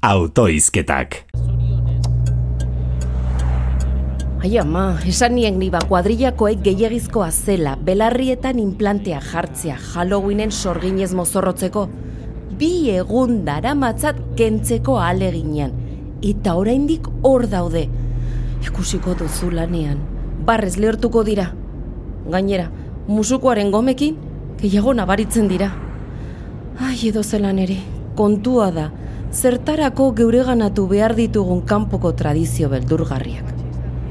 autoizketak. Ai ama, esan nien niba kuadrillakoek gehiagizkoa zela, belarrietan implantea jartzea, Halloweenen sorginez mozorrotzeko, bi egun dara matzat kentzeko aleginean, eta oraindik hor daude. Ikusiko duzu lanean, barrez lehortuko dira. Gainera, musukoaren gomekin, gehiago nabaritzen dira. Ai, edo zelan ere, kontua da, zertarako geureganatu behar ditugun kanpoko tradizio beldurgarriak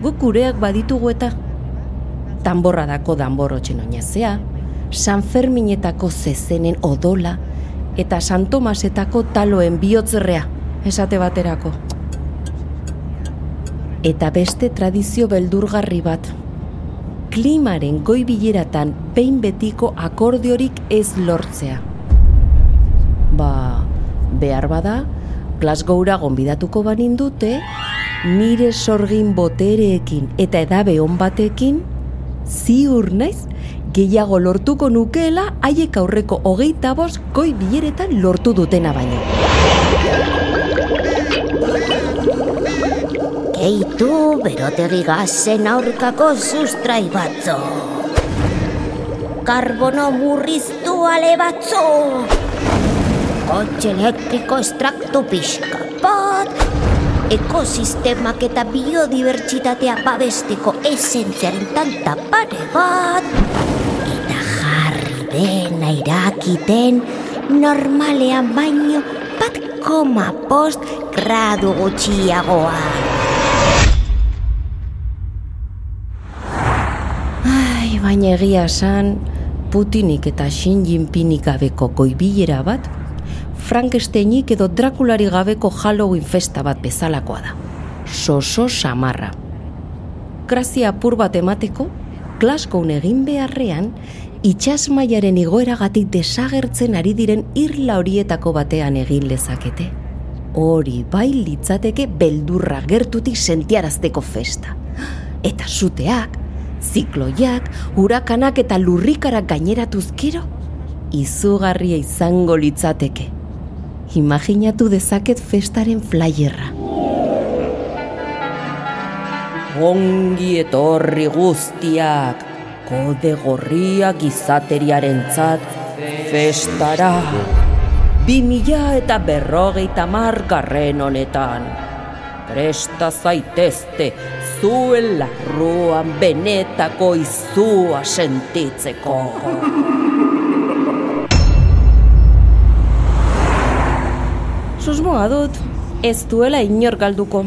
guk gureak baditugu eta tanborra dako danborotxen oinazea, San Ferminetako zezenen odola, eta San Tomasetako taloen bihotzerrea, esate baterako. Eta beste tradizio beldurgarri bat, klimaren goi bileratan behin betiko akordiorik ez lortzea. Behar bada, Glasgowra gonbidatuko banin dute, nire sorgin botereekin eta edabe on batekin, ziur naiz, gehiago lortuko nukeela haiek aurreko hogeita bost goi bileretan lortu dutena baino. Keitu berotegi gazen aurkako sustrai batzo. Karbono murriztu ale batzo. Kotxe elektriko estraktu pixka bat ekosistemak eta biodibertsitatea babesteko esentziaren tanta pare bat eta jarri dena irakiten normalean baino bat koma post gradu gutxiagoa. Ai, baina egia esan, Putinik eta Xi Jinpingik gabeko goibilera bat Frankensteinik edo Drakulari gabeko Halloween festa bat bezalakoa da. Soso samarra. Grazia apur bat emateko, Glasgow egin beharrean, itxasmaiaren igoeragatik desagertzen ari diren irla horietako batean egin lezakete. Hori bai litzateke beldurra gertutik sentiarazteko festa. Eta zuteak, zikloiak, hurakanak eta lurrikarak gaineratuzkero, izugarria izango litzateke imaginatu dezaket festaren flyerra. Ongi etorri guztiak, kode gorriak izateriaren zat, festara. Bi eta berrogeita margarren honetan. Presta zaitezte, zuen larruan benetako izua sentitzeko. Susmoa dut, ez duela inor galduko.